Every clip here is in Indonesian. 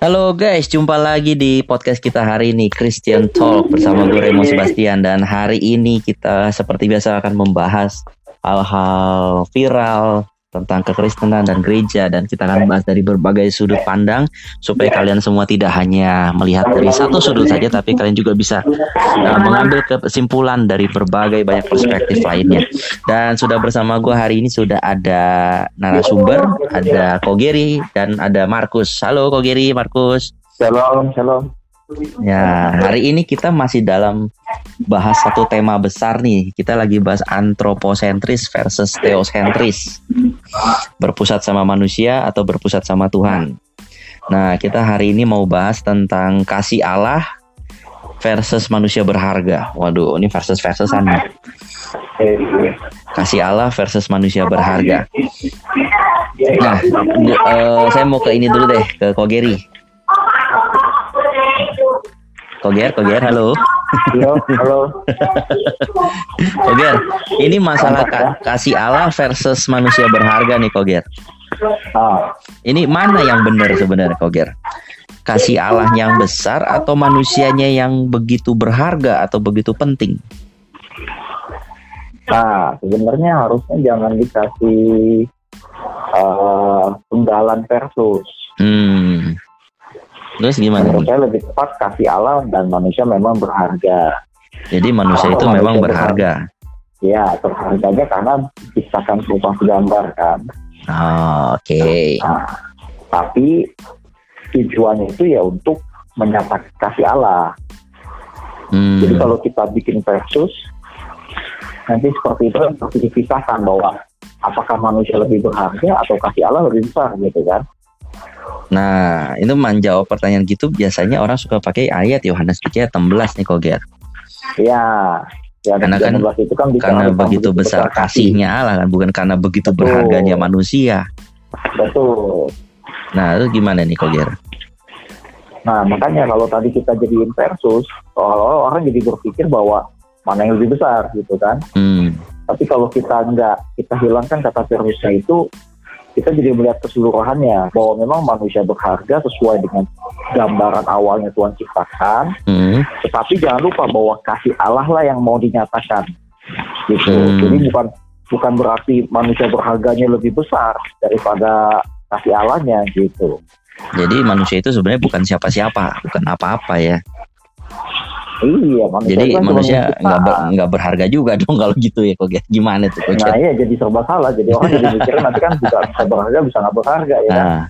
Halo guys, jumpa lagi di podcast kita hari ini Christian Talk bersama gue Remo Sebastian. Dan hari ini kita seperti biasa akan membahas hal-hal viral tentang kekristenan dan gereja. Dan kita akan bahas dari berbagai sudut pandang supaya kalian semua tidak hanya melihat dari satu sudut saja tapi kalian juga bisa uh, mengambil kesimpulan dari berbagai banyak perspektif lainnya. Dan sudah bersama gue hari ini sudah ada narasumber ada Kogeri dan ada Markus. Halo Kogeri Markus. Shalom, shalom. Ya, hari ini kita masih dalam bahas satu tema besar nih. Kita lagi bahas antroposentris versus teosentris. Berpusat sama manusia atau berpusat sama Tuhan. Nah, kita hari ini mau bahas tentang kasih Allah versus manusia berharga. Waduh, ini versus versusan nih. Kasih Allah versus manusia berharga. Nah, uh, saya mau ke ini dulu deh, ke Kogeri. Koger, Koger, halo. Halo, halo. Koger, ini masalah ka kasih Allah versus manusia berharga nih Koger. Ah. Ini mana yang benar sebenarnya Koger? Kasih Allah yang besar atau manusianya yang begitu berharga atau begitu penting? Nah, sebenarnya harusnya jangan dikasih uh, tunggalan versus. Hmm. Terus gimana? Menurut saya lebih tepat kasih Allah dan manusia memang berharga. Jadi manusia itu manusia memang berharga. Ya, berharganya karena diciptakan berupa gambar kan. Oh, Oke. Okay. Nah, tapi tujuannya itu ya untuk menyatakan kasih Allah. Hmm. Jadi kalau kita bikin versus, nanti seperti itu seperti dipisahkan bahwa apakah manusia lebih berharga atau kasih Allah lebih besar gitu kan. Nah, itu menjawab pertanyaan gitu biasanya orang suka pakai ayat Yohanes 3 ayat 16 nih Koger. Iya. Ya, karena kan, itu kan karena begitu besar kasihnya Allah kan, bukan karena begitu Betul. berharganya manusia. Betul. Nah, itu gimana nih Koger? Nah, makanya kalau tadi kita jadiin versus, orang jadi berpikir bahwa mana yang lebih besar gitu kan. Hmm. Tapi kalau kita nggak kita hilangkan kata versusnya itu, kita jadi melihat keseluruhannya bahwa memang manusia berharga sesuai dengan gambaran awalnya Tuhan ciptakan. Hmm. Tetapi jangan lupa bahwa kasih Allah lah yang mau dinyatakan. Gitu. Hmm. Jadi bukan bukan berarti manusia berharganya lebih besar daripada kasih Allahnya gitu. Jadi manusia itu sebenarnya bukan siapa-siapa, bukan apa-apa ya. Iya, manusia jadi kan manusia nggak ber, nggak berharga juga dong kalau gitu ya kok gimana tuh kok? Nah iya jadi serba salah. Jadi orang jadi mikirnya nanti kan bisa bisa berharga bisa nggak berharga ya. Kan? Nah.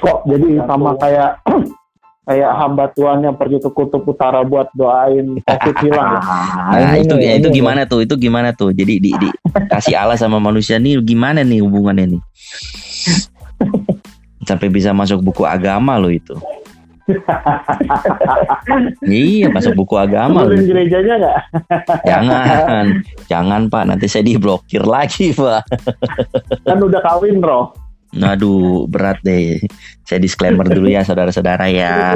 Kok jadi sama kayak kayak hamba Tuhan yang pergi ke kutub utara buat doain covid hilang. Nah, nah itu ya, itu gimana tuh? Itu gimana tuh? Jadi di, di kasih Allah sama manusia nih gimana nih hubungannya nih? Sampai bisa masuk buku agama lo itu iya masuk buku agama. Sebutin gerejanya nggak? Jangan. Jangan pak. Nanti saya diblokir lagi pak. Kan udah kawin bro. Aduh berat deh. Saya disclaimer dulu ya saudara-saudara ya.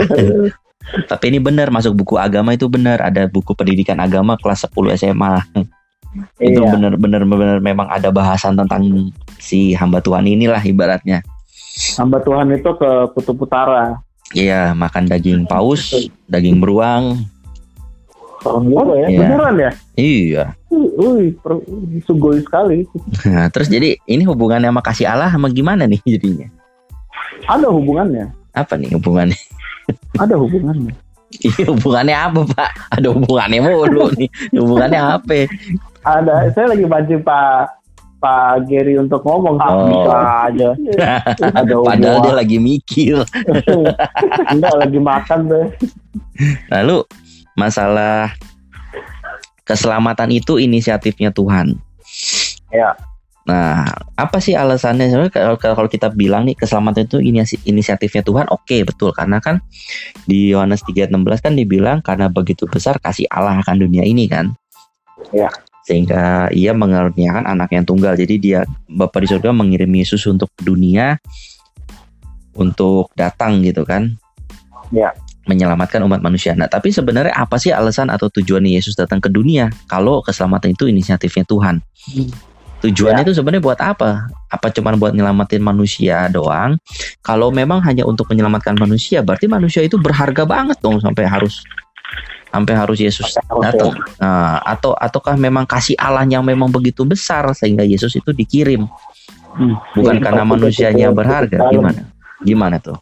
Tapi ini benar masuk buku agama itu benar. Ada buku pendidikan agama kelas 10 SMA Itu iya. benar-benar benar. Memang ada bahasan tentang si hamba Tuhan inilah ibaratnya. Hamba Tuhan itu ke kutub utara Iya, makan daging paus, daging beruang. Serem juga ya, ya, beneran ya? Iya. Wih, sugoi sekali. Nah, terus jadi ini hubungannya sama kasih Allah sama gimana nih jadinya? Ada hubungannya. Apa nih hubungannya? Ada hubungannya. Iya hubungannya apa pak? Ada hubungannya mulu nih. Hubungannya apa? Ada. Saya lagi bantu Pak Pak Gary untuk ngomong oh. bisa aja. Ada Padahal dia lagi mikir. Enggak lagi makan deh. Lalu masalah keselamatan itu inisiatifnya Tuhan. Ya. Nah, apa sih alasannya? Sebenarnya kalau, kalau kita bilang nih keselamatan itu inisiatifnya Tuhan, oke okay, betul karena kan di Yohanes 3:16 kan dibilang karena begitu besar kasih Allah akan dunia ini kan. Ya sehingga ia mengaruniakan anak yang tunggal. Jadi dia Bapak di surga mengirim Yesus untuk dunia untuk datang gitu kan. Ya. Menyelamatkan umat manusia. Nah, tapi sebenarnya apa sih alasan atau tujuan Yesus datang ke dunia? Kalau keselamatan itu inisiatifnya Tuhan. Hmm. Tujuannya ya. itu sebenarnya buat apa? apa cuma buat nyelamatin manusia doang kalau memang hanya untuk menyelamatkan manusia berarti manusia itu berharga banget dong sampai harus sampai harus Yesus datang. Nah, atau ataukah memang kasih Allah yang memang begitu besar sehingga Yesus itu dikirim? Hmm. bukan ya, karena manusianya berharga gimana? Gimana tuh?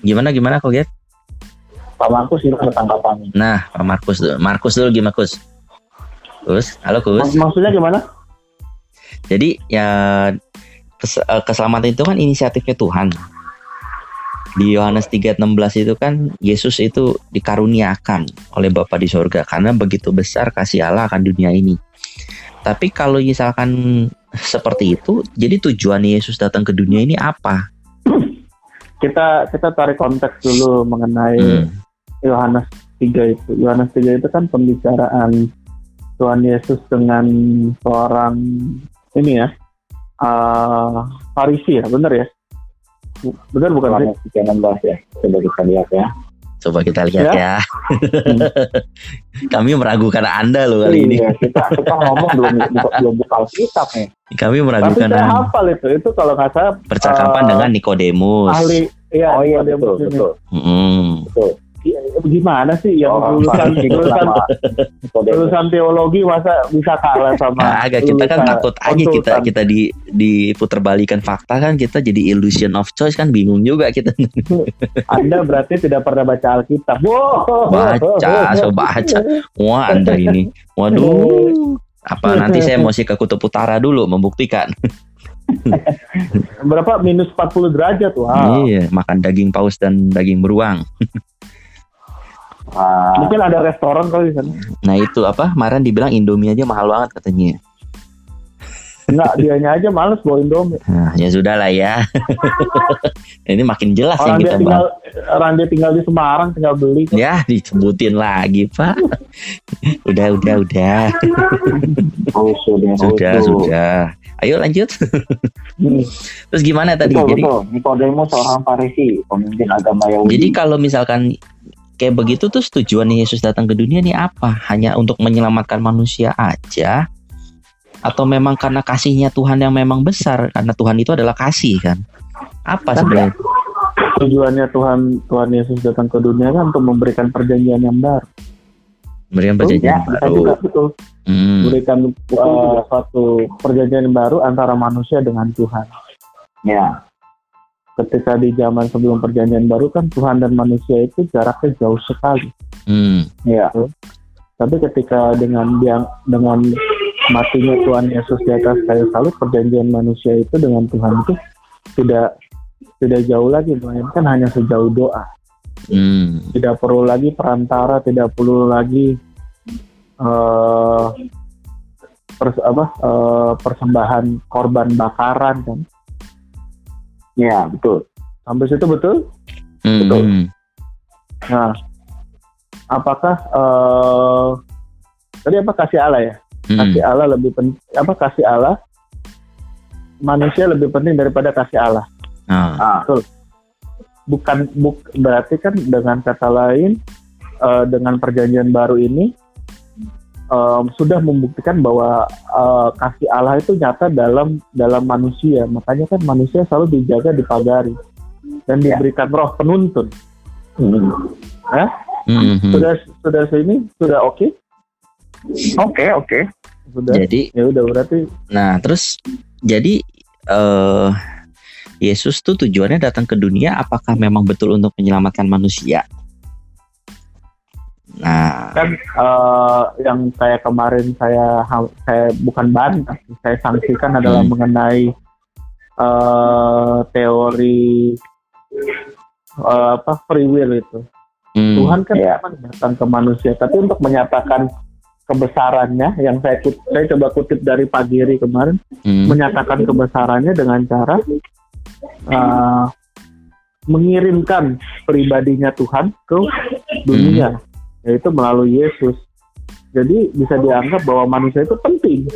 Gimana gimana kok get Pak Markus itu tanggapannya? Nah Pak Markus Markus dulu gimana Markus Kus, halo Kus. Maksudnya gimana? Jadi ya eh, keselamatan itu kan inisiatifnya Tuhan. Di Yohanes 3:16 itu kan Yesus itu dikaruniakan oleh Bapa di sorga karena begitu besar kasih Allah akan dunia ini. Tapi kalau misalkan seperti itu, jadi tujuan Yesus datang ke dunia ini apa? Kita kita tarik konteks dulu mengenai hmm. Yohanes hmm. 3 itu. Yohanes 3 itu kan pembicaraan Tuhan Yesus dengan seorang ini ya uh, Farisi ya benar ya benar bukan sih 16 ya coba kita lihat ya coba kita lihat ya, ya. kami meragukan anda loh kali ini. Iya, kita, kita ngomong belum belum buka kitab nih. Kami meragukan tapi saya hafal itu itu kalau nggak salah percakapan uh, dengan Nikodemus. ahli iya oh iya betul betul, mm. betul gimana sih yang oh, lulusan lulusan lulusan teologi masa bisa kalah sama nah, agak kita kan takut aja kita kita di diputar balikan fakta kan kita jadi illusion of choice kan bingung juga kita. Anda berarti tidak pernah baca Alkitab. Wow. baca so baca. Wah Anda ini. Waduh. Apa nanti saya mesti ke kutub utara dulu membuktikan. Berapa? Minus 40 derajat. Wow. Iya makan daging paus dan daging beruang Uh, Mungkin ada restoran kali di sana. Nah itu apa? Kemarin dibilang Indomie aja mahal banget katanya. Enggak, dianya aja males bawa Indomie. Nah, ya sudah lah ya. Ini makin jelas orang yang kita tinggal, Orang dia tinggal di Semarang, tinggal beli. Ya, disebutin lagi, Pak. udah, udah, udah. oh, sudah, sudah, oh, sudah. Ayo lanjut. Hmm. Terus gimana tadi? Betul, Jadi, betul. Nikodemus seorang Farisi, pemimpin agama Yahudi. Jadi kalau misalkan kayak begitu tuh tujuan Yesus datang ke dunia ini apa? Hanya untuk menyelamatkan manusia aja? Atau memang karena kasihnya Tuhan yang memang besar? Karena Tuhan itu adalah kasih kan? Apa sebenarnya? Tujuannya Tuhan Tuhan Yesus datang ke dunia kan untuk memberikan perjanjian yang baru. Memberikan perjanjian ya, baru. Juga, betul. Hmm. Memberikan uh, suatu perjanjian yang baru antara manusia dengan Tuhan. Ya ketika di zaman sebelum perjanjian baru kan Tuhan dan manusia itu jaraknya jauh sekali. Hmm. Ya. Tapi ketika dengan dia dengan matinya Tuhan Yesus di atas kayu salib, perjanjian manusia itu dengan Tuhan itu tidak tidak jauh lagi, melainkan hanya sejauh doa. Hmm. Tidak perlu lagi perantara, tidak perlu lagi uh, pers, apa, uh, persembahan korban bakaran kan Ya, betul. Sampai situ betul? Hmm. Betul. Nah, apakah uh, tadi apa kasih Allah ya? Hmm. Kasih Allah lebih penting apa kasih Allah manusia lebih penting daripada kasih Allah. Ah. ah. Betul. Bukan buk, berarti kan dengan kata lain uh, dengan perjanjian baru ini um, sudah membuktikan bahwa uh, kasih Allah itu nyata dalam dalam manusia. Makanya kan manusia selalu dijaga dipagari dan ya. diberikan roh penuntun. Hmm. Ya? Mm-hmm. Sudah sudah sini sudah oke? Okay? Oke okay, oke. Okay. Sudah. Jadi ya udah berarti. Nah terus jadi uh, Yesus tuh tujuannya datang ke dunia apakah memang betul untuk menyelamatkan manusia? Nah, kan uh, yang saya kemarin saya saya bukan bantah, saya sanksikan adalah hmm. mengenai uh, teori uh, apa free will itu. Hmm. Tuhan kan ya. datang ke manusia, tapi untuk menyatakan kebesarannya yang saya saya coba kutip dari Pagiri kemarin, hmm. menyatakan kebesarannya dengan cara uh, mengirimkan pribadinya Tuhan ke dunia. Hmm yaitu melalui Yesus. Jadi bisa dianggap bahwa manusia itu penting.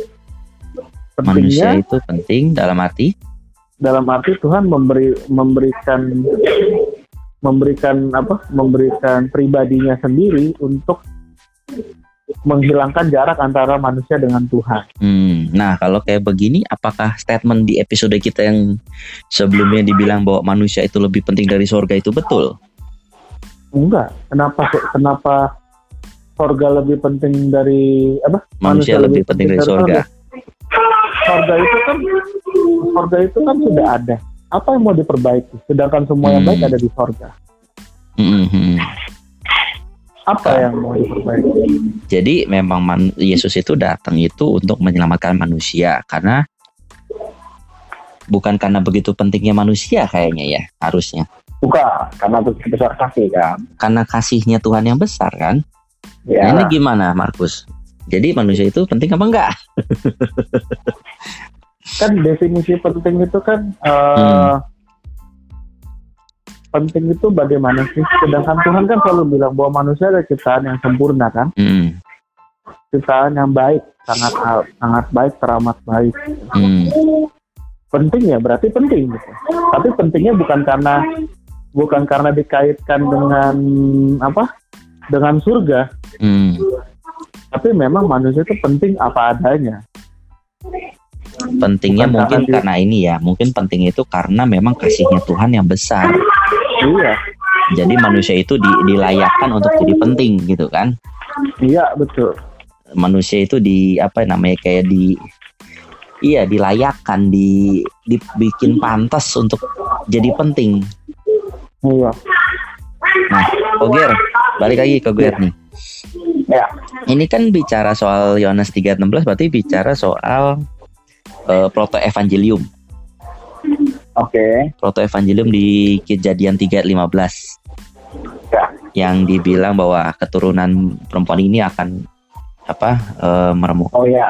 Pentingnya, manusia itu penting dalam arti dalam arti Tuhan memberi memberikan memberikan apa memberikan pribadinya sendiri untuk menghilangkan jarak antara manusia dengan Tuhan. Hmm, nah kalau kayak begini, apakah statement di episode kita yang sebelumnya dibilang bahwa manusia itu lebih penting dari surga itu betul? Enggak. Kenapa? Kenapa surga lebih penting dari apa? Manusia, manusia lebih, penting, penting dari surga. Surga itu kan, surga itu kan sudah ada. Apa yang mau diperbaiki? Sedangkan semua hmm. yang baik hmm. ada di surga. Hmm. hmm apa yang mau diperbaiki? Jadi memang man, Yesus itu datang itu untuk menyelamatkan manusia karena bukan karena begitu pentingnya manusia kayaknya ya harusnya. Bukan, karena besar kasih kan. Karena kasihnya Tuhan yang besar kan. Ya. Nah, ini gimana Markus? Jadi manusia itu penting apa enggak? kan definisi penting itu kan uh, hmm penting itu bagaimana sih? Sedangkan Tuhan kan selalu bilang bahwa manusia adalah ciptaan yang sempurna kan? Mm. Ciptaan yang baik, sangat sangat baik, teramat baik. Mm. Penting ya, berarti penting gitu. Tapi pentingnya bukan karena bukan karena dikaitkan dengan apa? Dengan surga. Mm. Tapi memang manusia itu penting apa adanya. Pentingnya bukan mungkin karena, karena ini ya, mungkin penting itu karena memang kasihnya Tuhan yang besar. Iya. Jadi manusia itu di, dilayakkan untuk jadi penting gitu kan? Iya betul. Manusia itu di apa namanya kayak di iya dilayakkan di dibikin pantas untuk jadi penting. Iya. Nah, Oger, balik lagi ke Oger nih. Ya. Ini kan bicara soal Yohanes 3:16 berarti bicara soal uh, proto evangelium. Oke. Okay. Proto Evangelium di Kejadian 3:15. Ya. Yang dibilang bahwa keturunan perempuan ini akan apa? E, meremuk. Oh ya.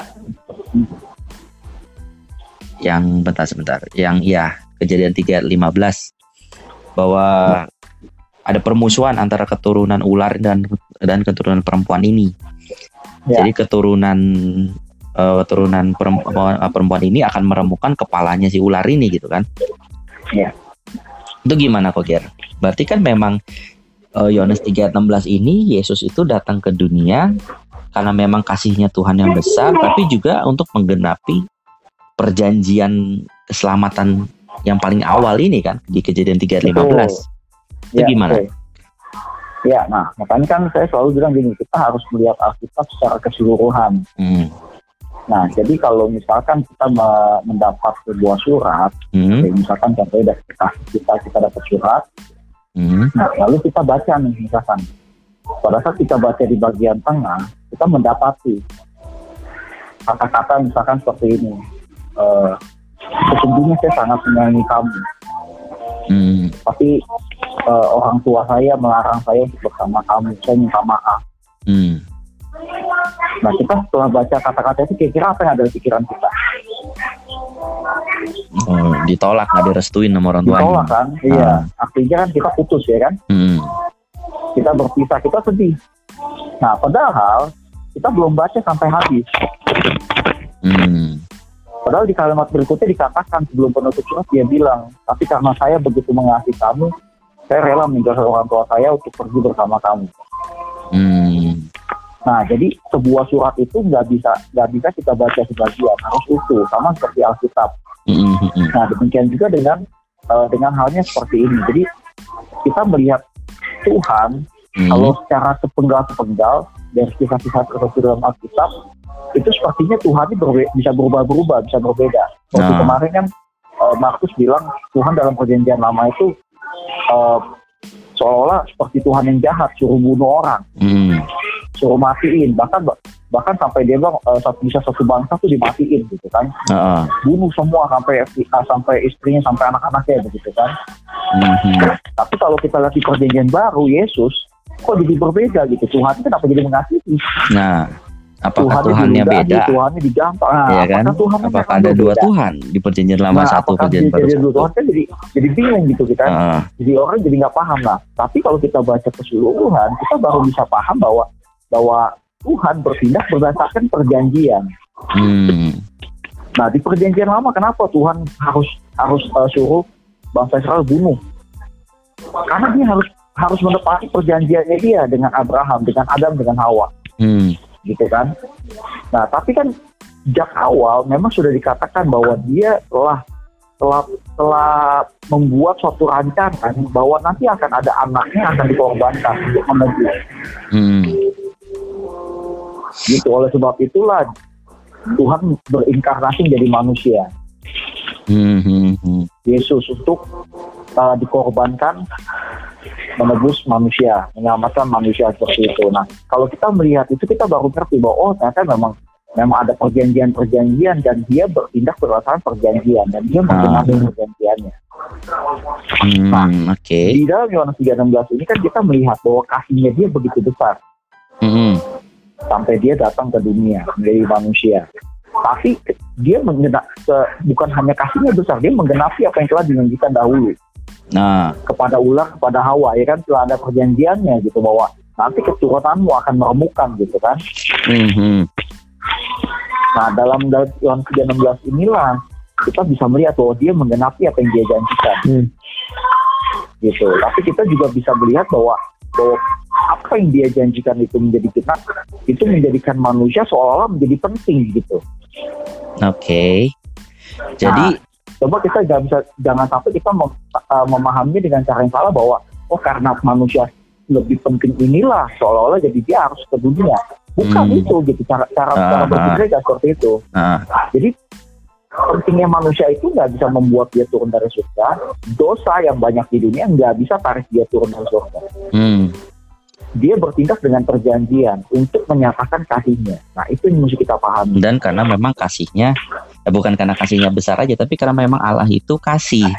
Yang bentar sebentar. Yang ya, Kejadian 3:15 bahwa ada permusuhan antara keturunan ular dan dan keturunan perempuan ini. Ya. Jadi keturunan uh, keturunan perempuan, perempuan ini akan meremukkan kepalanya si ular ini gitu kan? Iya. Itu gimana kok Ger? Berarti kan memang uh, Yohanes 3:16 ini Yesus itu datang ke dunia karena memang kasihnya Tuhan yang besar, tapi juga untuk menggenapi perjanjian keselamatan yang paling awal ini kan di kejadian 3:15. Itu ya, gimana? Okay. Ya, nah makanya kan saya selalu bilang gini, kita harus melihat Alkitab secara keseluruhan. Hmm. Nah, jadi kalau misalkan kita mendapat sebuah surat, hmm. misalkan contohnya dari kita, kita kita dapat surat, hmm. nah lalu kita baca nih misalkan, pada saat kita baca di bagian tengah, kita mendapati kata-kata misalkan seperti ini, uh, sesungguhnya saya sangat menyayangi kamu, hmm. tapi uh, orang tua saya melarang saya untuk bersama kamu, saya minta maaf. Hmm. Nah kita setelah baca kata-kata itu kira-kira apa yang ada di pikiran kita? Oh, ditolak nggak direstuin sama orang tua. Ditolak kan, ah. iya. Artinya kan kita putus ya kan. Hmm. Kita berpisah, kita sedih. Nah padahal kita belum baca sampai habis. Hmm. Padahal di kalimat berikutnya dikatakan sebelum penutup surat dia bilang, tapi karena saya begitu mengasihi kamu, saya rela meninggalkan orang tua saya untuk pergi bersama kamu. Hmm. Nah, jadi sebuah surat itu nggak bisa nggak bisa kita baca sebagian, harus utuh, sama seperti Alkitab. Mm-hmm. Nah, demikian juga dengan uh, dengan halnya seperti ini. Jadi kita melihat Tuhan mm-hmm. kalau secara sepenggal-sepenggal dari kisah-kisah dalam Alkitab itu sepertinya Tuhan ini berbe- bisa berubah-berubah, bisa berbeda. Waktu nah. kemarin kan uh, Markus bilang Tuhan dalam perjanjian lama itu uh, seolah-olah seperti Tuhan yang jahat suruh bunuh orang. Mm suruh matiin bahkan bahkan sampai dia bilang uh, bisa satu bangsa tuh dimatiin gitu kan uh-uh. bunuh semua sampai uh, sampai istrinya sampai anak-anaknya begitu kan mm-hmm. tapi kalau kita lihat di perjanjian baru Yesus kok jadi berbeda gitu Tuhan itu kenapa jadi mengasihi nah apakah Tuhannya, Tuhannya beda Tuhannya digampang nah, ya kan apakah, apakah ada dua beda? Tuhan di perjanjian lama nah, satu perjanjian baru satu Tuhan kan jadi jadi bingung gitu kita uh. jadi orang jadi nggak paham lah tapi kalau kita baca keseluruhan kita baru bisa paham bahwa bahwa Tuhan bertindak berdasarkan perjanjian. Hmm. Nah di perjanjian lama kenapa Tuhan harus harus uh, suruh bangsa Israel bunuh? Karena dia harus harus menepati perjanjiannya dia dengan Abraham, dengan Adam, dengan Hawa. Hmm. gitu kan. Nah, tapi kan sejak awal memang sudah dikatakan bahwa dia telah telah telah membuat suatu rancangan bahwa nanti akan ada anaknya akan dikorbankan untuk menebus. Hmm. Gitu oleh sebab itulah Tuhan berinkarnasi menjadi manusia. Hmm, hmm, hmm. Yesus untuk uh, dikorbankan menebus manusia, menyelamatkan manusia seperti itu. Nah, kalau kita melihat itu kita baru ngerti bahwa oh ternyata memang memang ada perjanjian-perjanjian dan dia bertindak berdasarkan perjanjian dan dia menggunakan ah. perjanjiannya. Hmm, nah, oke. Okay. Di dalam Yohanes 3:16 ini kan kita melihat bahwa kasihnya dia begitu besar. Hmm. Sampai dia datang ke dunia menjadi manusia. Tapi dia menggenak bukan hanya kasihnya besar, dia menggenapi apa yang telah dijanjikan dahulu. Nah, kepada ular, kepada Hawa, ya kan telah ada perjanjiannya gitu bahwa nanti keturunanmu akan meremukan gitu kan. Mm -hmm. Nah, dalam Yohanes 3:16 inilah kita bisa melihat bahwa dia menggenapi apa yang dia janjikan. Hmm. Gitu. Tapi kita juga bisa melihat bahwa bahwa apa yang dia janjikan itu menjadi kita itu menjadikan manusia seolah-olah menjadi penting gitu. Oke. Okay. Jadi nah, coba kita jangan bisa jangan sampai kita mem, uh, memahami dengan cara yang salah bahwa oh karena manusia lebih penting inilah seolah-olah jadi dia harus ke dunia. Bukan hmm. itu gitu. Cara cara, uh, cara berpikir uh, seperti itu. Uh. jadi pentingnya manusia itu nggak bisa membuat dia turun dari surga. Dosa yang banyak di dunia nggak bisa tarik dia turun dari surga. Hmm. dia bertindak dengan perjanjian untuk menyatakan kasihnya. Nah itu yang mesti kita pahami. Dan karena memang kasihnya eh, bukan karena kasihnya besar aja tapi karena memang Allah itu kasih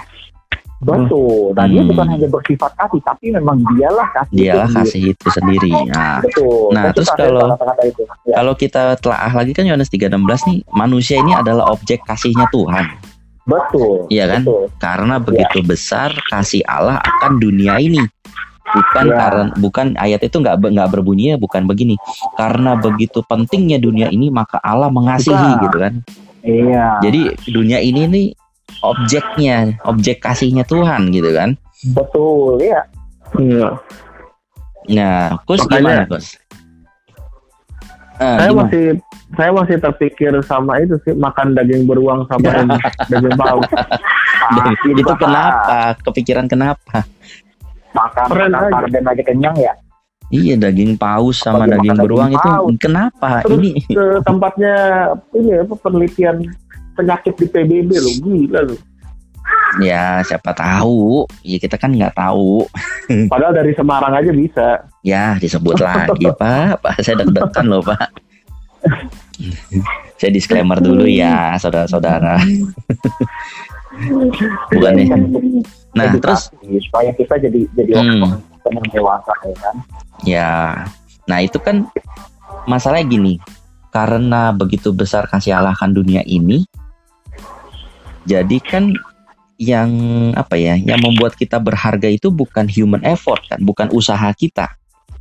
Betul. Dan hmm. dia bukan hanya bersifat kasih, tapi memang dialah kasih. Dialah itu kasih itu sendiri. Nah, Betul. Nah, terus kalau itu. Ya. kalau kita telah lagi kan Yohanes 3:16 nih, manusia ini adalah objek kasihnya Tuhan. Betul. Iya kan? Betul. Karena begitu ya. besar kasih Allah akan dunia ini. Bukan ya. karena bukan ayat itu nggak nggak berbunyi ya, bukan begini. Karena begitu pentingnya dunia ini maka Allah mengasihi bukan. gitu kan. Iya. Jadi dunia ini nih objeknya, objek kasihnya Tuhan gitu kan. Betul, ya. Iya. Nah, Kus Makanya, gimana, Kus? Uh, saya gimana? masih saya masih terpikir sama itu sih makan daging beruang sama daging paus. Ah, itu kenapa? Kepikiran kenapa? Makan makan dan aja kenyang ya. Iya daging paus sama Bagi daging beruang itu kenapa? Terus ini ke tempatnya ini apa penelitian penyakit di PBB lo gila lo ya siapa tahu. Ya kita kan nggak tahu. Padahal dari Semarang aja bisa. Ya disebut lagi pak. Pak saya deg-degan loh pak. Saya disclaimer dulu ya saudara-saudara. Bukan ya? Nah terus? supaya kita jadi jadi hmm. Orang dewasa ya kan ya nah itu kan masalahnya gini karena begitu besar kasih Allah kan dunia ini jadi kan yang apa ya, yang membuat kita berharga itu bukan human effort kan, bukan usaha kita.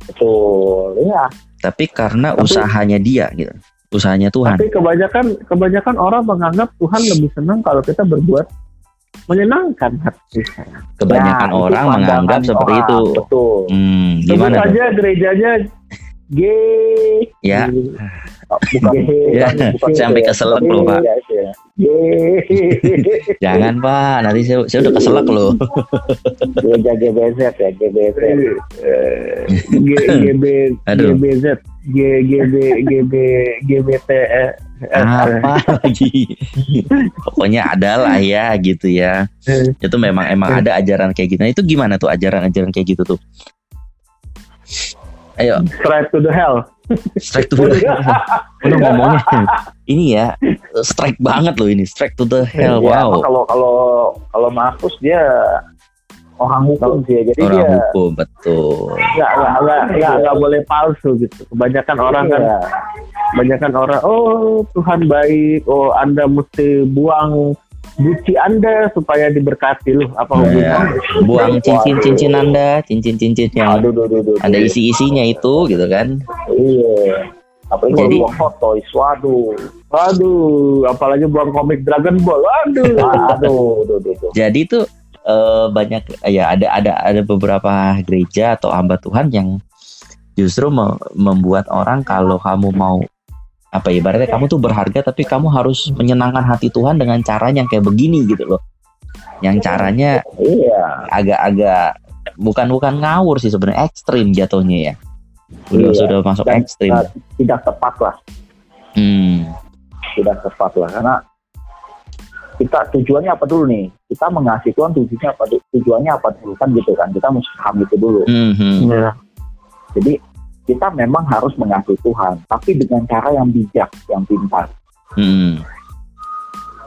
Betul, ya. Tapi karena tapi, usahanya dia gitu, usahanya Tuhan. Tapi kebanyakan kebanyakan orang menganggap Tuhan lebih senang kalau kita berbuat menyenangkan hati Kebanyakan ya, orang menganggap seperti itu. Betul. Hmm, gimana? Sebut aja gerejanya G. Ya. Oh, bukan, ya. bukan sampai keselak loh pak. Ya, Jangan pak, nanti saya, saya udah keselak loh. Gereja GBZ ya, GBZ. G, GB, GBZ, G, GB, GB, GBT. Apa lagi? Pokoknya ada lah ya gitu ya. Itu memang emang ada ajaran kayak gitu. Nah, itu gimana tuh ajaran-ajaran kayak gitu tuh? Ayo. Straight to the hell. Strike to the hell. Udah ngomongnya. Ini ya, strike banget loh ini. Strike to the hell. Ya, wow. Kalau kalau kalau Markus dia orang hukum sih ya. Jadi orang dia hukum betul. Enggak enggak enggak enggak, enggak boleh palsu gitu. Kebanyakan orang kan iya. kebanyakan orang oh Tuhan baik, oh Anda mesti buang buci Anda supaya diberkati loh apa hubungannya? Ya. Buang cincin-cincin Anda, cincin-cincin yang aduh, aduh, aduh, aduh, ada isi-isinya itu gitu kan. Iya. Apalagi Jadi, buang foto, waduh. Waduh, apalagi buang komik Dragon Ball. Waduh. aduh, aduh, aduh, aduh. Jadi itu uh, banyak ya ada ada ada beberapa gereja atau hamba Tuhan yang justru me membuat orang kalau kamu mau apa ya ibaratnya kamu tuh berharga tapi kamu harus menyenangkan hati Tuhan dengan cara yang kayak begini gitu loh. Yang caranya iya. agak-agak bukan bukan ngawur sih sebenarnya ekstrim jatuhnya ya. Udah iya. sudah masuk Dan, ekstrim. tidak tepat lah. Hmm. tidak tepat lah karena kita tujuannya apa dulu nih? Kita mengasihi Tuhan tujuannya apa tujuannya apa dulu? Kan gitu kan kita mesti paham itu dulu. Mm -hmm. ya. jadi kita memang harus mengasihi Tuhan tapi dengan cara yang bijak yang pintar. Mm.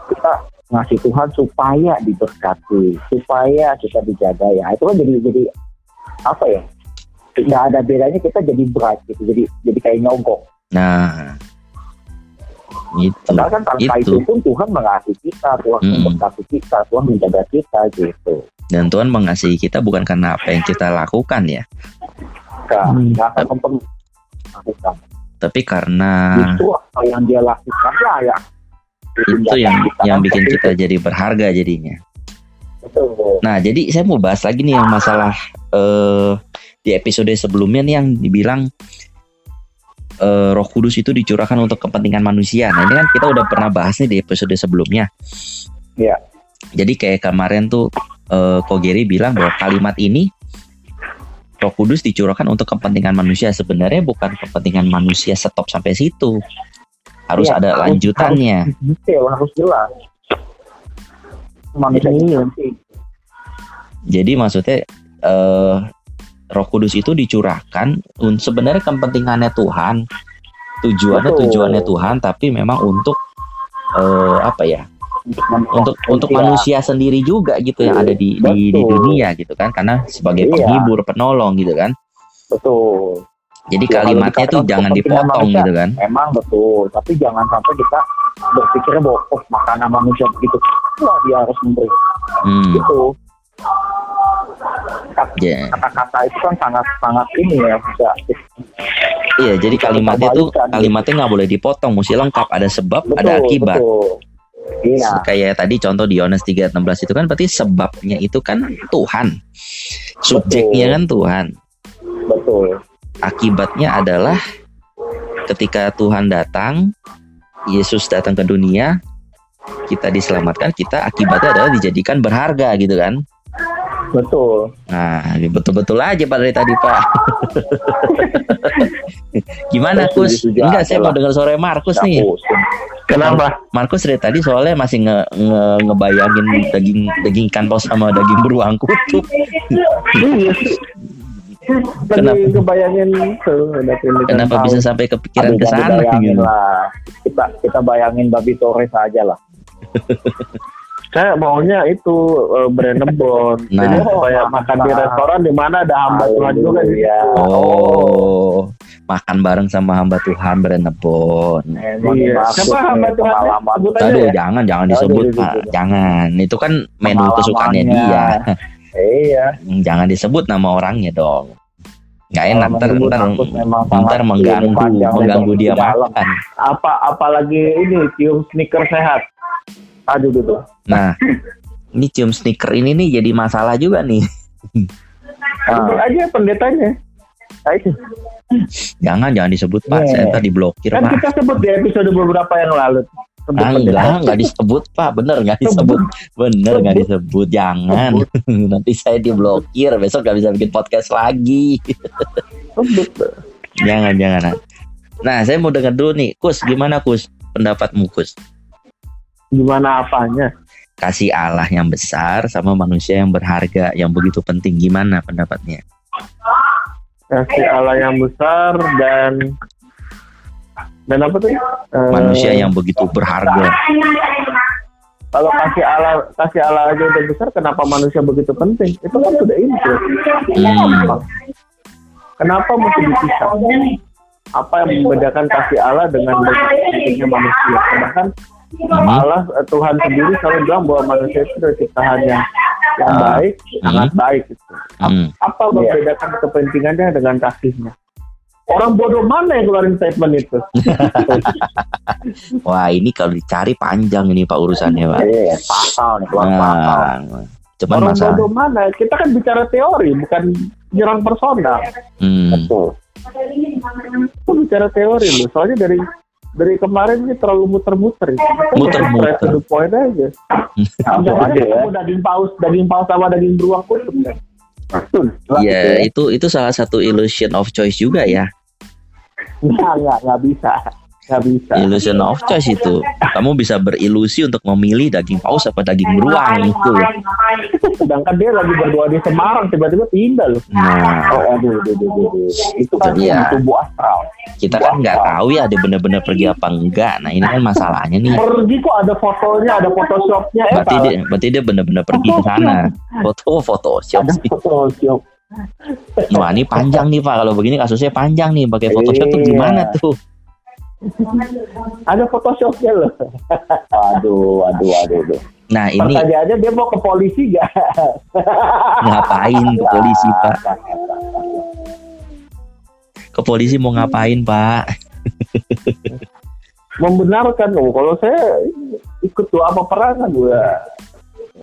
kita ngasih Tuhan supaya diberkati supaya kita dijaga ya. Itu kan jadi jadi apa ya? Tidak ada bedanya kita jadi berat gitu jadi jadi kayak nyogok. Nah itu. Padahal kan tanpa itu. itu pun Tuhan mengasihi kita, Tuhan mm. memberkati kita, Tuhan menjaga kita gitu. Dan Tuhan mengasihi kita bukan karena apa yang kita lakukan ya. Enggak, hmm. akan lakukan. Tapi karena itu apa yang dia lakukan lah ya. Itu yang yang bikin kita jadi berharga jadinya. Betul. Nah, jadi saya mau bahas lagi nih yang masalah uh, di episode sebelumnya nih yang dibilang uh, Roh Kudus itu dicurahkan untuk kepentingan manusia. Nah, ini kan kita udah pernah bahas nih di episode sebelumnya. Iya. Jadi kayak kemarin tuh uh, Kogeri bilang bahwa kalimat ini Roh Kudus dicurahkan untuk kepentingan manusia. Sebenarnya bukan kepentingan manusia stop sampai situ. Harus ya, ada harus, lanjutannya. Harus detail, harus jelas. Manusia ini Jadi maksudnya uh, Roh Kudus itu dicurahkan sebenarnya kepentingannya Tuhan, tujuannya Betul. tujuannya Tuhan, tapi memang untuk uh, apa ya? Untuk untuk manusia sendiri juga gitu yang ada di, di di dunia gitu kan, karena sebagai iya. penghibur, penolong gitu kan. Betul. Jadi ya, kalimatnya tuh jangan dipotong manusia, gitu kan. Emang betul, tapi jangan sampai kita berpikirnya bahwa oh makanan manusia begitu, wah dia harus memberi. Hmm. Gitu yeah. kata-kata itu kan sangat sangat ini ya bisa iya jadi kalimatnya itu kalimatnya nggak boleh dipotong mesti lengkap ada sebab betul, ada akibat betul. Iya. Kayak tadi contoh di Yohanes 3:16 itu kan berarti sebabnya itu kan Tuhan. Subjeknya betul. kan Tuhan. Betul. Akibatnya adalah ketika Tuhan datang, Yesus datang ke dunia, kita diselamatkan, kita akibatnya adalah dijadikan berharga gitu kan. Betul. Nah, betul-betul aja Pak dari tadi Pak. Gimana Kus? Enggak, saya mau dengar sore Markus nih. Kenapa? Markus dari tadi soalnya masih nge, nge ngebayangin daging daging ikan paus sama daging beruang kutub. Iya. Kenapa ngebayangin tuh, Kenapa bisa sampai kepikiran ke sana gitu? Lah. Kita kita bayangin babi Torres aja lah. saya maunya itu uh, brand nebon. Nah. Jadi supaya oh, makan di restoran di mana ada hamba Tuhan juga gitu. Oh, makan bareng sama hamba Tuhan brand nebon. Iya. Siapa hamba Tuhan? Aduh, ya? jangan jangan disebut, Pak. Jangan. Itu kan menu kesukaannya dia. Iya. Jangan disebut nama orangnya dong. Nggak enak ntar ntar, ntar mengganggu mengganggu dia makan. Apa apalagi ini cium sneaker sehat. Aduh, aduh. Nah, ini cium sneaker ini nih jadi masalah juga nih. Sebut aja pendetanya. Ayo. Jangan jangan disebut Pak, yeah. saya tadi blokir kan Pak. kita sebut di episode beberapa yang lalu. Sebut ah, enggak, enggak disebut Pak, bener enggak disebut. Bener enggak disebut, jangan. Nanti saya diblokir, besok enggak bisa bikin podcast lagi. jangan, jangan. Nah, saya mau dengar dulu nih, Kus, gimana Kus pendapatmu Kus? Gimana apanya? Kasih Allah yang besar sama manusia yang berharga yang begitu penting gimana pendapatnya? Kasih Allah yang besar dan dan apa tuh? Manusia uh, yang begitu berharga. Kalau kasih Allah kasih Allah aja udah besar, kenapa manusia begitu penting? Itu kan sudah ini. Hmm. Kenapa mesti dipisah? Apa yang membedakan kasih Allah dengan pentingnya manusia? Sedangkan hmm. Allah eh, Tuhan sendiri selalu bilang bahwa manusia itu dari ciptaan yang yang uh, baik hmm. sangat baik itu hmm. apa membedakan yeah. kepentingannya dengan kasihnya Orang bodoh mana yang keluarin statement itu? Wah ini kalau dicari panjang ini pak urusannya pak. Iya pasal nih keluar nah, pasal. Cuman Orang masalah. bodoh mana? Kita kan bicara teori bukan nyerang personal. Hmm. Betul. Itu bicara teori loh. Soalnya dari dari kemarin ini terlalu muter-muter. Muter-muter. To the point aja. Langsung aja ya. Daging paus, daging paus sama daging beruang kutub kan. Ya, itu itu salah satu illusion of choice juga ya. Nggak, nggak, nggak bisa. Nggak bisa. Illusion of choice itu. Kamu bisa berilusi untuk memilih daging paus apa daging beruang itu. Sedangkan dia lagi berdoa di Semarang, tiba-tiba pindah loh. Nah, Oh, aduh, aduh, aduh, aduh. Itu kan Iya. tubuh astral. kita kan nggak tahu ya dia benar-benar pergi apa enggak. Nah, ini kan masalahnya nih. Pergi kok ada fotonya, ada photoshopnya. Eh, Berarti dia, berarti dia benar-benar pergi ke sana. Foto, foto, Ada Photoshop. Wah, ini panjang nih Pak. Kalau begini kasusnya panjang nih. Pakai Photoshop tuh Iya. gimana tuh? Ada photoshopnya loh. Aduh, aduh, aduh, aduh. Nah, ini Pertanyaannya dia mau ke polisi gak? ngapain ke polisi Pak? Ke polisi mau ngapain Pak? Membenarkan oh kalau saya ikut doa peperangan gue.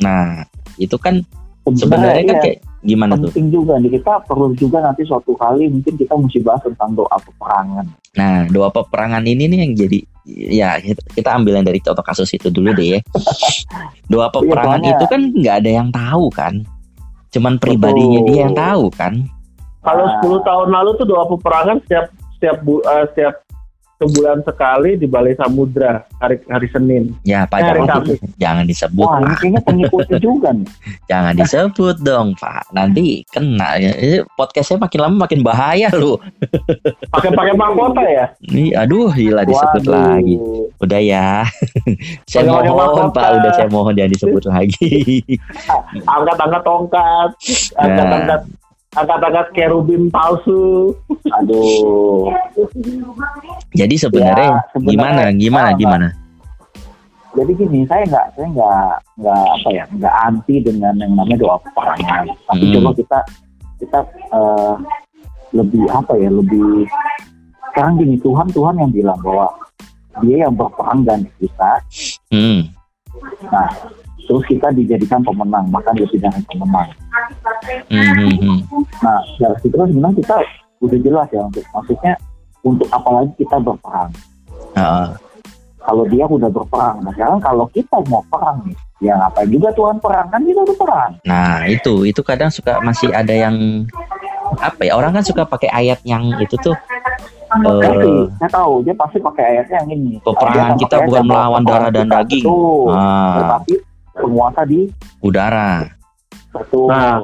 Nah, itu kan sebenarnya kan iya. kayak gimana tuh? penting juga nih kita perlu juga nanti suatu kali mungkin kita mesti bahas tentang doa peperangan. Nah, doa peperangan ini nih yang jadi ya kita- ambil yang dari contoh kasus itu dulu deh ya. Doa peperangan soalnya- itu kan nggak ada yang tahu kan. Cuman pribadinya Betul. dia yang tahu kan. Kalau Nah. 10 tahun lalu tuh doa peperangan setiap setiap bu, eh, setiap sebulan sekali di Balai Samudra hari hari Senin. Ya, Pak Eh, hari jangan, Kamis. jangan disebut, Wah, ini pengikutnya juga nih. Jangan disebut dong, Pak. Nanti kena. ya. Podcastnya makin lama makin bahaya loh. Pakai pakai mahkota ya? Nih, aduh, gila disebut Waduh. lagi. Udah ya. saya Pakai-pakai mohon. Pak. Udah saya mohon jangan disebut lagi. Angkat-angkat tongkat, Nah. Angkat-angkat kerubin palsu. Aduh. Jadi sebenarnya Ya, sebenarnya- gimana, gimana, Ah, gimana? Jadi gini, saya nggak, saya nggak, nggak apa ya, nggak anti dengan yang namanya doa peperangan. Tapi Hmm. coba kita, kita eh, lebih apa ya, lebih sekarang gini Tuhan, Tuhan yang bilang bahwa Dia yang berperang dan kita. Hmm. Nah, terus kita dijadikan pemenang, bahkan dari pemenang. Hmm, hmm, hmm. Nah, dari situ kan sebenarnya kita udah jelas ya untuk maksudnya untuk apa lagi kita berperang. Ah, Kalau dia udah berperang, nah sekarang kalau kita mau perang nih, ya ngapain juga Tuhan perang kan kita udah perang. Nah itu itu kadang suka masih ada yang apa ya orang kan suka pakai ayat yang itu tuh eh, saya tahu dia pasti pakai ayatnya yang ini. peperangan kita bukan melawan darah dan daging. Betul. ah, Tetapi penguasa di udara. betul. Nah.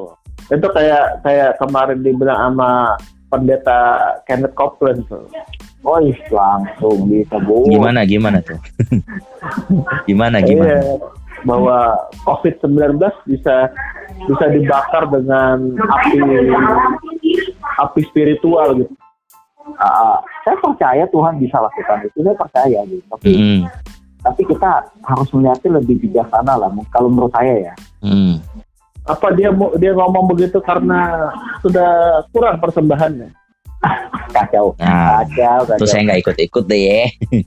Itu kayak kayak kemarin dibilang sama pendeta Kenneth Copeland tuh. Oh, ih, langsung disebut. Gimana gimana tuh? gimana Iya, gimana? bahwa COVID-19 bisa bisa dibakar dengan api api spiritual gitu. Ah, saya percaya Tuhan bisa lakukan itu. Saya percaya gitu. Tapi Hmm, tapi kita harus melihatnya lebih bijaksana lah. Kalau menurut saya ya. hmm. Apa dia dia ngomong begitu karena sudah kurang persembahannya? Kacau. Nah, Kacau. kacau. Tuh saya nggak ikut-ikut deh ya.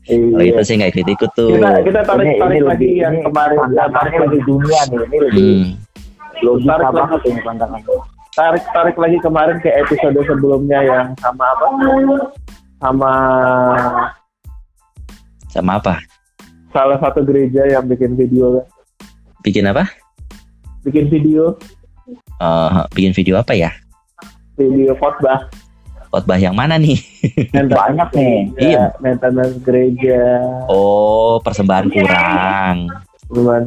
Kalau Iya. itu saya nggak ikut-ikut tuh. Kita kita tarik Ini- tarik ini lagi lebih- yang ini kemarin ya, tarik pandangannya lagi lebih dunia nih. Ini lebih Hmm. logika Tarik lagi. banget ini pandangannya. tarik tarik lagi kemarin ke episode sebelumnya yang sama apa? Sama Sama apa? Salah satu gereja yang bikin video Bikin apa? bikin video Eh, bikin video apa ya? video khotbah Khotbah yang mana nih? Banyak nih. Iya. maintenance gereja Oh, persembahan kurang. Kurang.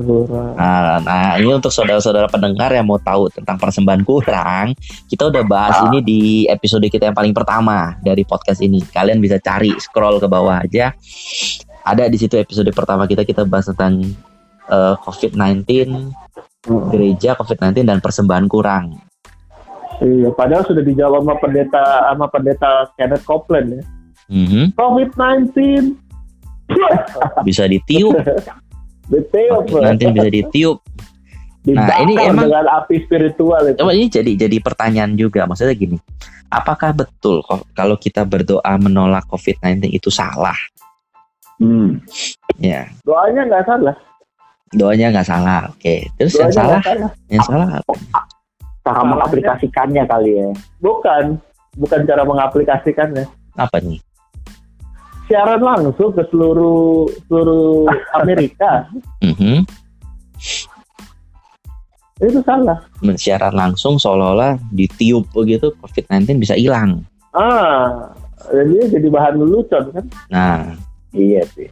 Nah, nah, ini untuk saudara-saudara pendengar yang mau tahu tentang persembahan kurang, kita udah bahas Ah. ini di episode kita yang paling pertama dari podcast ini. Kalian bisa cari scroll ke bawah aja. Ada di situ episode pertama kita kita bahas tentang eh, COVID-19, gereja COVID-19 dan persembahan kurang. Iya, padahal sudah dijawab sama pendeta sama pendeta Kenneth Copeland ya. Mhm. COVID-19 Bisa ditiup, detail COVID-19 bisa ditiup. Nah, ini emang- dengan api spiritual itu. Coba ini jadi jadi pertanyaan juga. Maksudnya gini, apakah betul kalau kita berdoa menolak COVID-19 itu salah? Hmm. Ya, Doanya nggak salah. doanya nggak salah. Oke, terus yang Doanya salah, nggak salah. yang salah apa? Cara mengaplikasikannya kali ya. Bukan. bukan cara mengaplikasikannya. Apa nih? Siaran langsung ke seluruh seluruh Amerika. mm -hmm. Itu salah. Siaran langsung seolah-olah ditiup begitu COVID-19 bisa hilang. Ah, jadi jadi bahan lelucon kan? Nah, iya sih.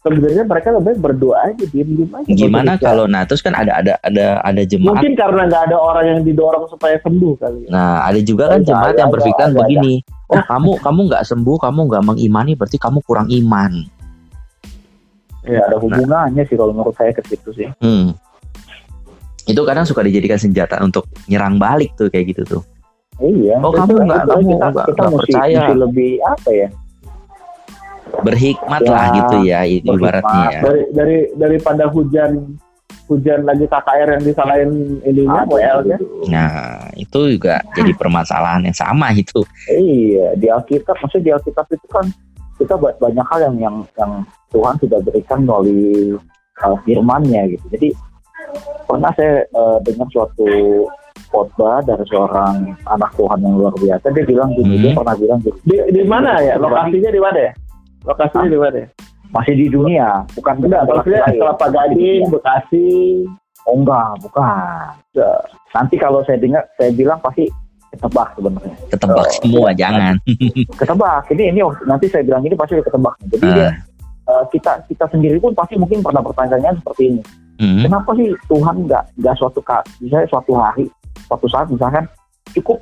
Sebenarnya mereka lebih berdoa aja diem diem aja gimana kalau nah terus kan ada ada ada ada jemaat. Mungkin karena nggak ada orang yang didorong supaya sembuh kali ya. nah ada juga kan jemaat yang berpikiran begini. oh kamu kamu nggak sembuh kamu nggak mengimani berarti kamu kurang iman. Ya ada hubungannya nah. sih kalau menurut saya ke situ sih. Hmm. itu kadang suka dijadikan senjata untuk nyerang balik tuh kayak gitu tuh. Iya oh kamu nggak kamu nggak percaya. lebih apa ya berhikmat ya, lah gitu ya ibaratnya ya. Dari dari daripada hujan hujan lagi KKR yang disalahin ininya WL-nya. Nah, itu juga jadi permasalahan yang sama itu. Iya, di Alkitab maksudnya di Alkitab itu kan kita banyak hal yang yang yang Tuhan sudah berikan melalui uh, firman-Nya gitu. Jadi pernah saya uh, dengar suatu khotbah dari seorang anak Tuhan yang luar biasa dia bilang gini hmm. dia pernah bilang gitu di, di mana ya lokasinya di mana ya Lokasinya di mana? Masih di dunia, bukan enggak. Maksudnya Kelapa Gading, Bekasi. Oh enggak, bukan. Nanti kalau saya dengar, saya bilang pasti ketebak sebenarnya. Ketebak uh, semua, ya, jangan. Ketebak. Ini ini nanti saya bilang ini pasti ketebak. Jadi uh. dia, uh, kita kita sendiri pun pasti mungkin pernah pertanyaan seperti ini. Mm. Kenapa sih Tuhan nggak nggak suatu misalnya suatu hari, suatu saat misalkan cukup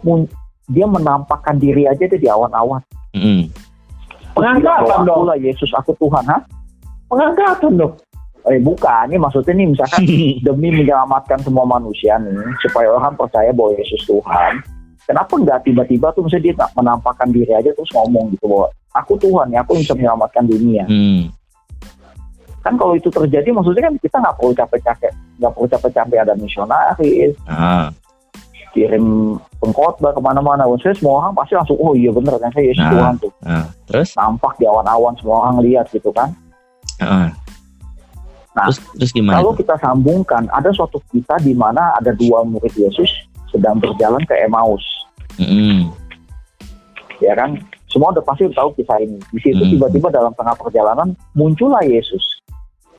dia menampakkan diri aja deh di awan-awan. Mm. Pengangkatan dong. Lah Yesus aku Tuhan, ha? Pengangkatan dong. Eh bukan, ini maksudnya nih misalkan demi menyelamatkan semua manusia nih supaya orang percaya bahwa Yesus Tuhan. Kenapa nggak tiba-tiba tuh misalnya dia nggak menampakkan diri aja terus ngomong gitu bahwa aku Tuhan ya, aku bisa menyelamatkan dunia. Hmm. Kan kalau itu terjadi maksudnya kan kita nggak perlu capek-capek, nggak perlu capek-capek ada misionaris, ah kirim pengkhotbah ke mana-mana. Saya semua orang pasti langsung, oh iya bener kan saya Yesus nah, Tuhan tuh. Nah, terus? Nampak di awan-awan semua orang lihat gitu kan. Uh, nah, terus, terus gimana? Kalau itu? kita sambungkan, ada suatu kita di mana ada dua murid Yesus sedang berjalan ke Emmaus. Mm. Ya kan? Semua udah pasti tahu kisah ini. Di situ mm. tiba-tiba dalam tengah perjalanan muncullah Yesus.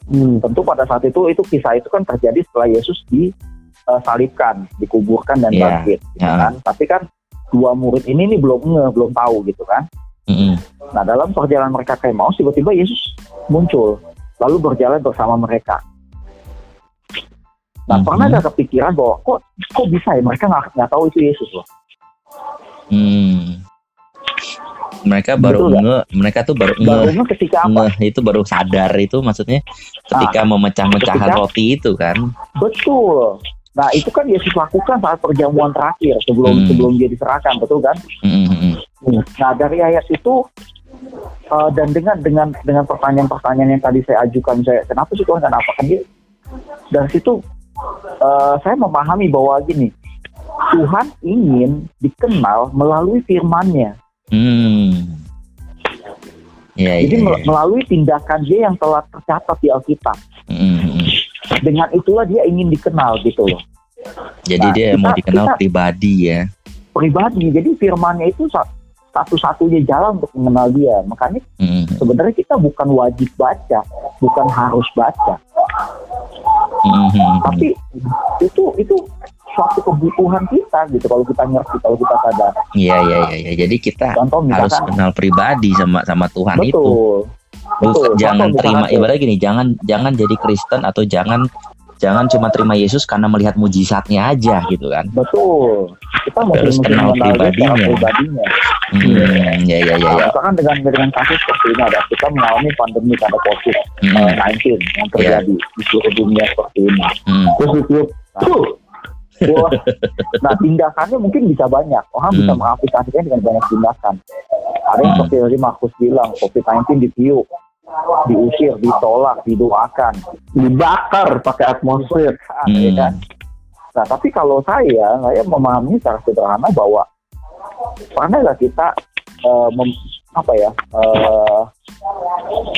Hmm, tentu pada saat itu itu kisah itu kan terjadi setelah Yesus di uh, salibkan, dikuburkan dan yeah. bangkit, gitu yeah. kan. Tapi kan dua murid ini nih belum nge, belum tahu gitu kan. Mm-hmm. Nah dalam perjalanan mereka ke Emmaus tiba-tiba Yesus muncul, lalu berjalan bersama mereka. Nah mm-hmm. pernah ada kepikiran bahwa kok kok bisa ya mereka nggak nggak tahu itu Yesus loh. Hmm. Mereka baru nge, mereka tuh baru, baru nge, ketika apa? Nge, itu baru sadar itu maksudnya ketika nah, memecah-mecahkan roti itu kan. Betul. Nah itu kan Yesus lakukan saat perjamuan terakhir sebelum hmm. sebelum dia diserahkan, betul kan? Hmm. Nah dari ayat itu uh, dan dengan dengan dengan pertanyaan-pertanyaan yang tadi saya ajukan, saya kenapa sih Tuhan kenapa kan dia? Dari situ uh, saya memahami bahwa gini, Tuhan ingin dikenal melalui firman-Nya. Hmm. Ya, Jadi ya, ya. melalui tindakan dia yang telah tercatat di Alkitab. Hmm. Dengan itulah dia ingin dikenal gitu loh. Jadi nah, dia kita, mau dikenal kita, pribadi ya. Pribadi. Jadi firmannya itu satu-satunya jalan untuk mengenal dia. Makanya hmm. sebenarnya kita bukan wajib baca, bukan harus baca. Hmm. Tapi itu itu suatu kebutuhan kita gitu kalau kita ngerti kalau kita sadar. Iya iya iya ya. jadi kita Contoh, misalkan, harus kenal pribadi sama sama Tuhan betul, itu. Betul. Jangan Contoh, terima ibarat gini, jangan jangan jadi Kristen atau jangan jangan cuma terima Yesus karena melihat mujizatnya aja gitu kan. Betul. Kita harus kenal pribadinya. pribadinya. Hmm, ya ya ya. ya. Misalkan dengan dengan kasus seperti ini ada kita mengalami pandemi pada COVID hmm. uh, 19 yang terjadi yeah. di seluruh dunia seperti ini. Hmm. Terus itu, nah, nah tindakannya mungkin bisa banyak orang hmm. bisa mengaplikasikan dengan banyak tindakan ada yang hmm. seperti tadi Markus bilang COVID-19 ditiup diusir, ditolak, didoakan, dibakar pakai atmosfer, hmm. ya kan? Nah, tapi kalau saya, saya memahami secara sederhana bahwa pernahlah kita uh, mem, apa ya uh,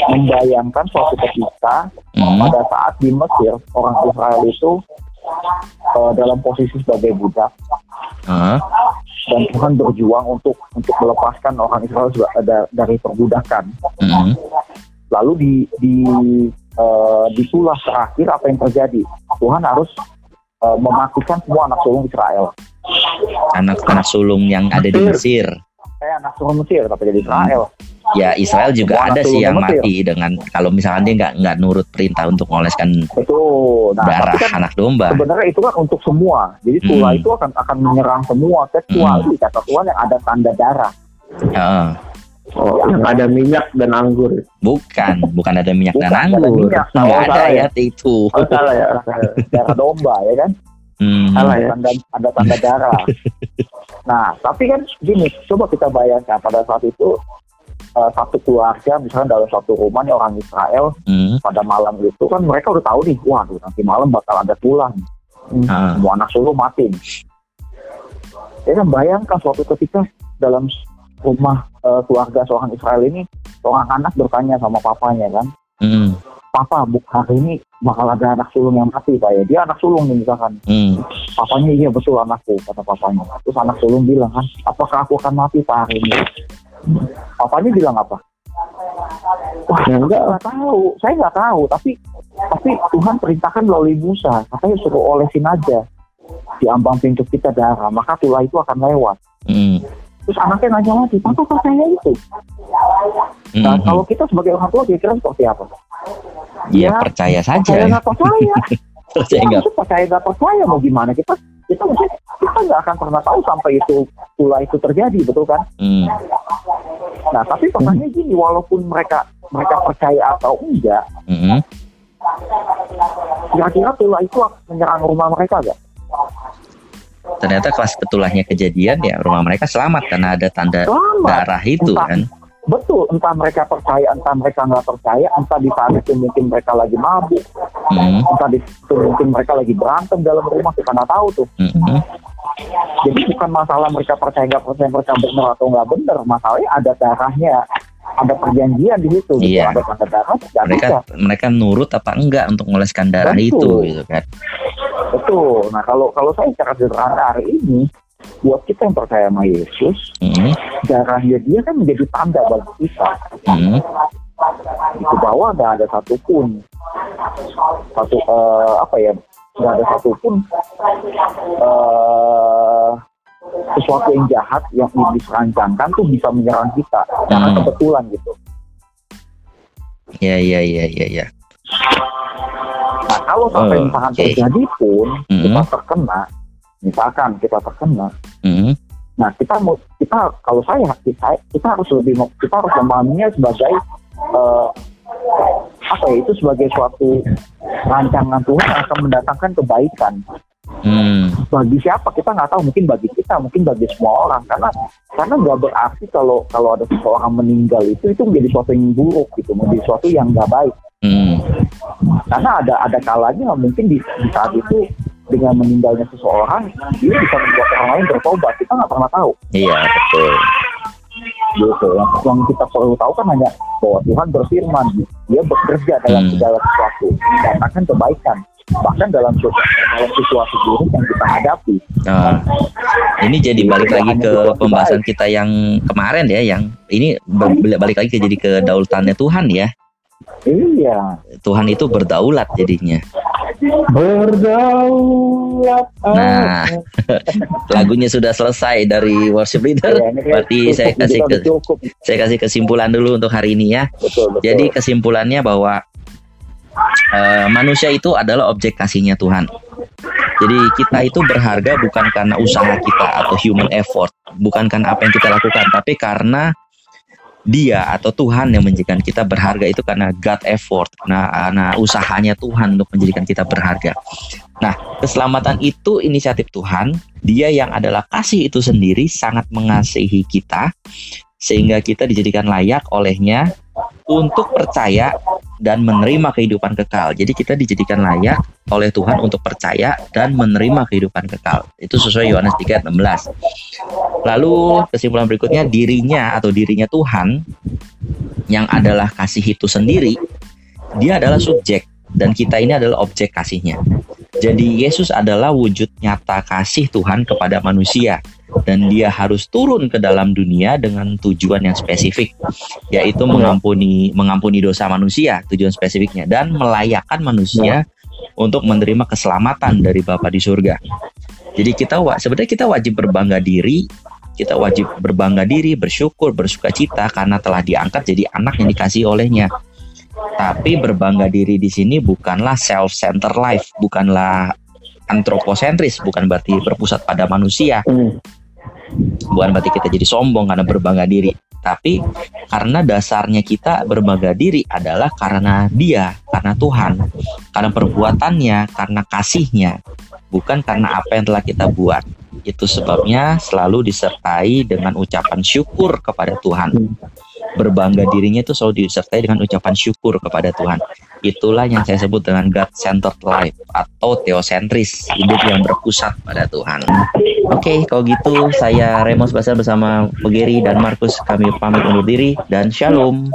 membayangkan suatu ketika hmm. pada saat di Mesir orang Israel itu uh, dalam posisi sebagai budak. Uh. dan Tuhan berjuang untuk untuk melepaskan orang Israel dari perbudakan. Mm-hmm. Lalu di di uh, di sulah terakhir apa yang terjadi? Tuhan harus uh, mematikan semua anak sulung Israel. Anak-anak sulung yang ada di Mesir. Saya anak sulung Mesir tapi jadi Israel. Ya Israel juga ada sih yang mati dengan kalau misalkan dia nggak nggak nurut perintah untuk mengoleskan Betul. Nah, darah kan anak domba. Sebenarnya itu kan untuk semua. Jadi tulah hmm. itu akan akan menyerang semua kecuali hmm. kata Tuhan yang ada tanda darah. Uh. Oh, yang ada minyak dan anggur. Bukan, bukan ada minyak bukan, dan anggur. Nggak ada ya itu. Oh, salah ya. Darah domba ya kan. Hmm. Salah ya. Tanda, ada tanda darah. nah, tapi kan gini, coba kita bayangkan pada saat itu uh, satu keluarga misalnya dalam satu rumah nih orang Israel hmm. pada malam itu kan mereka udah tahu nih, waduh nanti malam bakal ada tulang. Hmm. Semua anak sulung mati. Ya kan bayangkan suatu ketika dalam rumah uh, keluarga seorang Israel ini seorang anak bertanya sama papanya kan mm. Papa buk hari ini bakal ada anak sulung yang mati pak ya. Dia anak sulung nih misalkan. Mm. papanya iya betul anakku kata papanya. Terus anak sulung bilang kan apakah aku akan mati pak hari ini? Papanya bilang apa? Wah, ya enggak nggak tahu. Saya nggak tahu, tapi tapi Tuhan perintahkan melalui Musa, katanya suruh olesin aja di ambang pintu kita darah, maka tulah itu akan lewat. Mm terus anaknya nanya lagi papa percaya itu? Nah mm-hmm. kalau kita sebagai orang tua kira-kira seperti apa? Ya, ya percaya saja. Percaya nggak percaya? Percaya nggak? percaya nggak percaya mau gimana? Kita kita mungkin kita nggak akan pernah tahu sampai itu pula itu terjadi betul kan? Mm. nah tapi pertanyaannya gini walaupun mereka mereka percaya atau enggak mm-hmm. kira-kira pula itu menyerang rumah mereka gak? Ternyata kelas betulahnya kejadian ya rumah mereka selamat karena ada tanda selamat. darah itu entah, kan betul entah mereka percaya entah mereka nggak percaya entah di saat itu mungkin mereka lagi mabuk hmm. entah di itu mungkin mereka lagi berantem dalam rumah kita nggak tahu tuh hmm. jadi bukan masalah mereka percaya nggak percaya mereka benar atau nggak benar masalahnya ada darahnya ada perjanjian di situ gitu. iya. gitu. ada darah mereka bisa. mereka nurut apa enggak untuk mengoleskan darah Betul. itu gitu kan Betul. Nah kalau kalau saya secara sederhana hari ini buat kita yang percaya sama Yesus, mm. darahnya dia kan menjadi tanda bagi kita. Mm. Itu bahwa nggak ada satupun satu uh, apa ya nggak ada satupun uh, sesuatu yang jahat yang iblis rancangkan tuh bisa menyerang kita karena mm. kebetulan gitu. Ya ya ya ya ya. Nah kalau sampai uh, misalkan okay. terjadi pun mm-hmm. kita terkena, misalkan kita terkena, mm-hmm. nah kita mau kita kalau saya kita, kita harus lebih kita harus memahaminya sebagai uh, apa ya itu sebagai suatu rancangan Tuhan yang akan mendatangkan kebaikan. Hmm. Bagi siapa kita nggak tahu, mungkin bagi kita, mungkin bagi semua orang, karena karena nggak berarti kalau kalau ada seseorang meninggal itu itu menjadi sesuatu yang buruk gitu, menjadi sesuatu yang nggak baik. Hmm. Karena ada ada kalanya mungkin di, di saat itu dengan meninggalnya seseorang dia bisa membuat orang lain bertobat kita nggak pernah tahu. Iya betul. Gitu. Yang, yang kita perlu tahu kan hanya bahwa Tuhan berfirman, dia bekerja dalam hmm. segala sesuatu, akan kebaikan bahkan dalam dalam situasi buruk yang kita hadapi. Nah, ini jadi balik lagi ke pembahasan kita yang kemarin ya, yang ini balik lagi ke jadi ke daulatannya Tuhan ya. Iya. Tuhan itu berdaulat jadinya. Berdaulat. Nah, lagunya sudah selesai dari worship leader. Ya, Berarti saya kasih ke, saya kasih kesimpulan dulu untuk hari ini ya. Betul, betul. Jadi kesimpulannya bahwa uh, manusia itu adalah objek kasihnya Tuhan. Jadi kita itu berharga bukan karena usaha kita atau human effort, bukan karena apa yang kita lakukan, tapi karena dia atau Tuhan yang menjadikan kita berharga itu karena God effort, karena, karena usahanya Tuhan untuk menjadikan kita berharga. Nah, keselamatan itu inisiatif Tuhan, dia yang adalah kasih itu sendiri sangat mengasihi kita, sehingga kita dijadikan layak olehnya untuk percaya dan menerima kehidupan kekal. Jadi kita dijadikan layak oleh Tuhan untuk percaya dan menerima kehidupan kekal. Itu sesuai Yohanes 3 16. Lalu kesimpulan berikutnya dirinya atau dirinya Tuhan yang adalah kasih itu sendiri, dia adalah subjek dan kita ini adalah objek kasihnya. Jadi Yesus adalah wujud nyata kasih Tuhan kepada manusia dan dia harus turun ke dalam dunia dengan tujuan yang spesifik yaitu mengampuni mengampuni dosa manusia tujuan spesifiknya dan melayakkan manusia untuk menerima keselamatan dari Bapa di surga. Jadi kita sebenarnya kita wajib berbangga diri, kita wajib berbangga diri, bersyukur, bersuka cita karena telah diangkat jadi anak yang dikasih olehnya. Tapi berbangga diri di sini bukanlah self-center life, bukanlah antroposentris, bukan berarti berpusat pada manusia. Bukan berarti kita jadi sombong karena berbangga diri, tapi karena dasarnya kita berbangga diri adalah karena Dia, karena Tuhan, karena perbuatannya, karena kasihnya, bukan karena apa yang telah kita buat. Itu sebabnya selalu disertai dengan ucapan syukur kepada Tuhan. Berbangga dirinya itu selalu disertai dengan ucapan syukur kepada Tuhan. Itulah yang saya sebut dengan God-centered life atau teosentris, hidup yang berpusat pada Tuhan. Oke, okay, kalau gitu saya Remos Basar bersama Pegiri dan Markus kami pamit undur diri dan shalom.